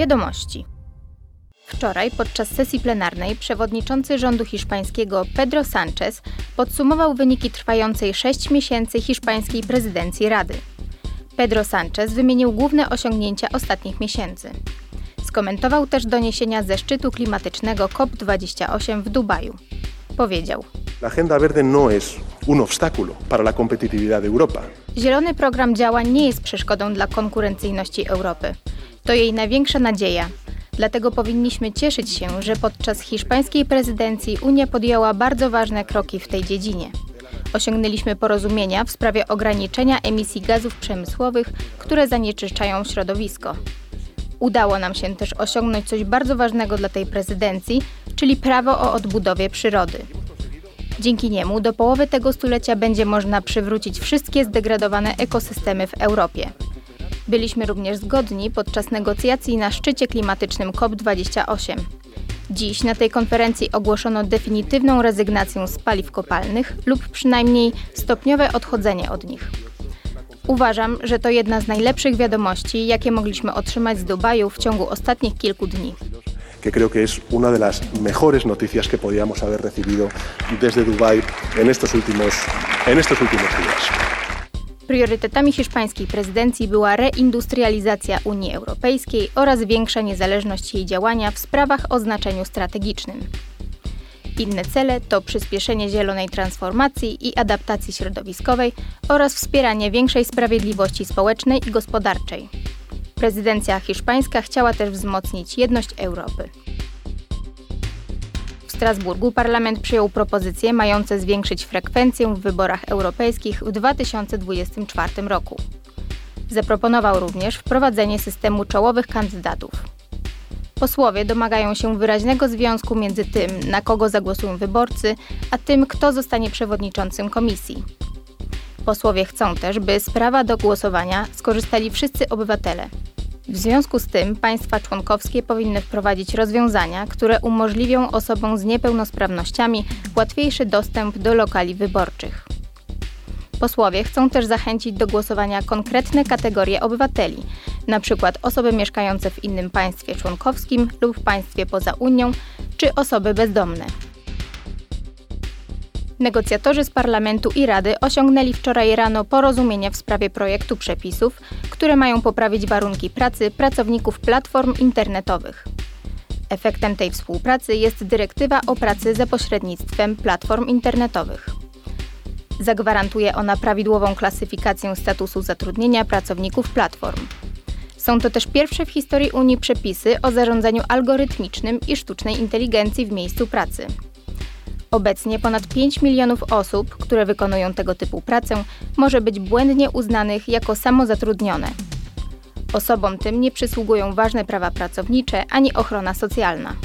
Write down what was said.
Wiadomości. Wczoraj podczas sesji plenarnej przewodniczący rządu hiszpańskiego Pedro Sánchez podsumował wyniki trwającej 6 miesięcy hiszpańskiej prezydencji Rady. Pedro Sánchez wymienił główne osiągnięcia ostatnich miesięcy. Skomentował też doniesienia ze szczytu klimatycznego COP28 w Dubaju. Powiedział: La agenda verde no es un obstáculo para la competitividad de Europa. Zielony program działań nie jest przeszkodą dla konkurencyjności Europy. To jej największa nadzieja. Dlatego powinniśmy cieszyć się, że podczas hiszpańskiej prezydencji Unia podjęła bardzo ważne kroki w tej dziedzinie. Osiągnęliśmy porozumienia w sprawie ograniczenia emisji gazów przemysłowych, które zanieczyszczają środowisko. Udało nam się też osiągnąć coś bardzo ważnego dla tej prezydencji, czyli prawo o odbudowie przyrody. Dzięki niemu do połowy tego stulecia będzie można przywrócić wszystkie zdegradowane ekosystemy w Europie. Byliśmy również zgodni podczas negocjacji na szczycie klimatycznym COP28. Dziś na tej konferencji ogłoszono definitywną rezygnację z paliw kopalnych lub przynajmniej stopniowe odchodzenie od nich. Uważam, że to jedna z najlepszych wiadomości, jakie mogliśmy otrzymać z Dubaju w ciągu ostatnich kilku dni. que creo que es una de las mejores noticias que podíamos haber recibido desde Dubái en estos últimos, en estos últimos días. Priorytetami hiszpańskiej prezydencji była reindustrializacja Unii Europejskiej oraz większa niezależność jej działania w sprawach o znaczeniu strategicznym. Inne cele to przyspieszenie zielonej transformacji i adaptacji środowiskowej oraz wspieranie większej sprawiedliwości społecznej i gospodarczej. Prezydencja hiszpańska chciała też wzmocnić jedność Europy. Strasburgu parlament przyjął propozycje mające zwiększyć frekwencję w wyborach europejskich w 2024 roku. Zaproponował również wprowadzenie systemu czołowych kandydatów. Posłowie domagają się wyraźnego związku między tym, na kogo zagłosują wyborcy, a tym, kto zostanie przewodniczącym komisji. Posłowie chcą też, by z prawa do głosowania skorzystali wszyscy obywatele. W związku z tym państwa członkowskie powinny wprowadzić rozwiązania, które umożliwią osobom z niepełnosprawnościami łatwiejszy dostęp do lokali wyborczych. Posłowie chcą też zachęcić do głosowania konkretne kategorie obywateli, np. osoby mieszkające w innym państwie członkowskim lub w państwie poza Unią, czy osoby bezdomne. Negocjatorzy z Parlamentu i Rady osiągnęli wczoraj rano porozumienia w sprawie projektu przepisów, które mają poprawić warunki pracy pracowników platform internetowych. Efektem tej współpracy jest dyrektywa o pracy za pośrednictwem platform internetowych. Zagwarantuje ona prawidłową klasyfikację statusu zatrudnienia pracowników platform. Są to też pierwsze w historii Unii przepisy o zarządzaniu algorytmicznym i sztucznej inteligencji w miejscu pracy. Obecnie ponad 5 milionów osób, które wykonują tego typu pracę, może być błędnie uznanych jako samozatrudnione. Osobom tym nie przysługują ważne prawa pracownicze ani ochrona socjalna.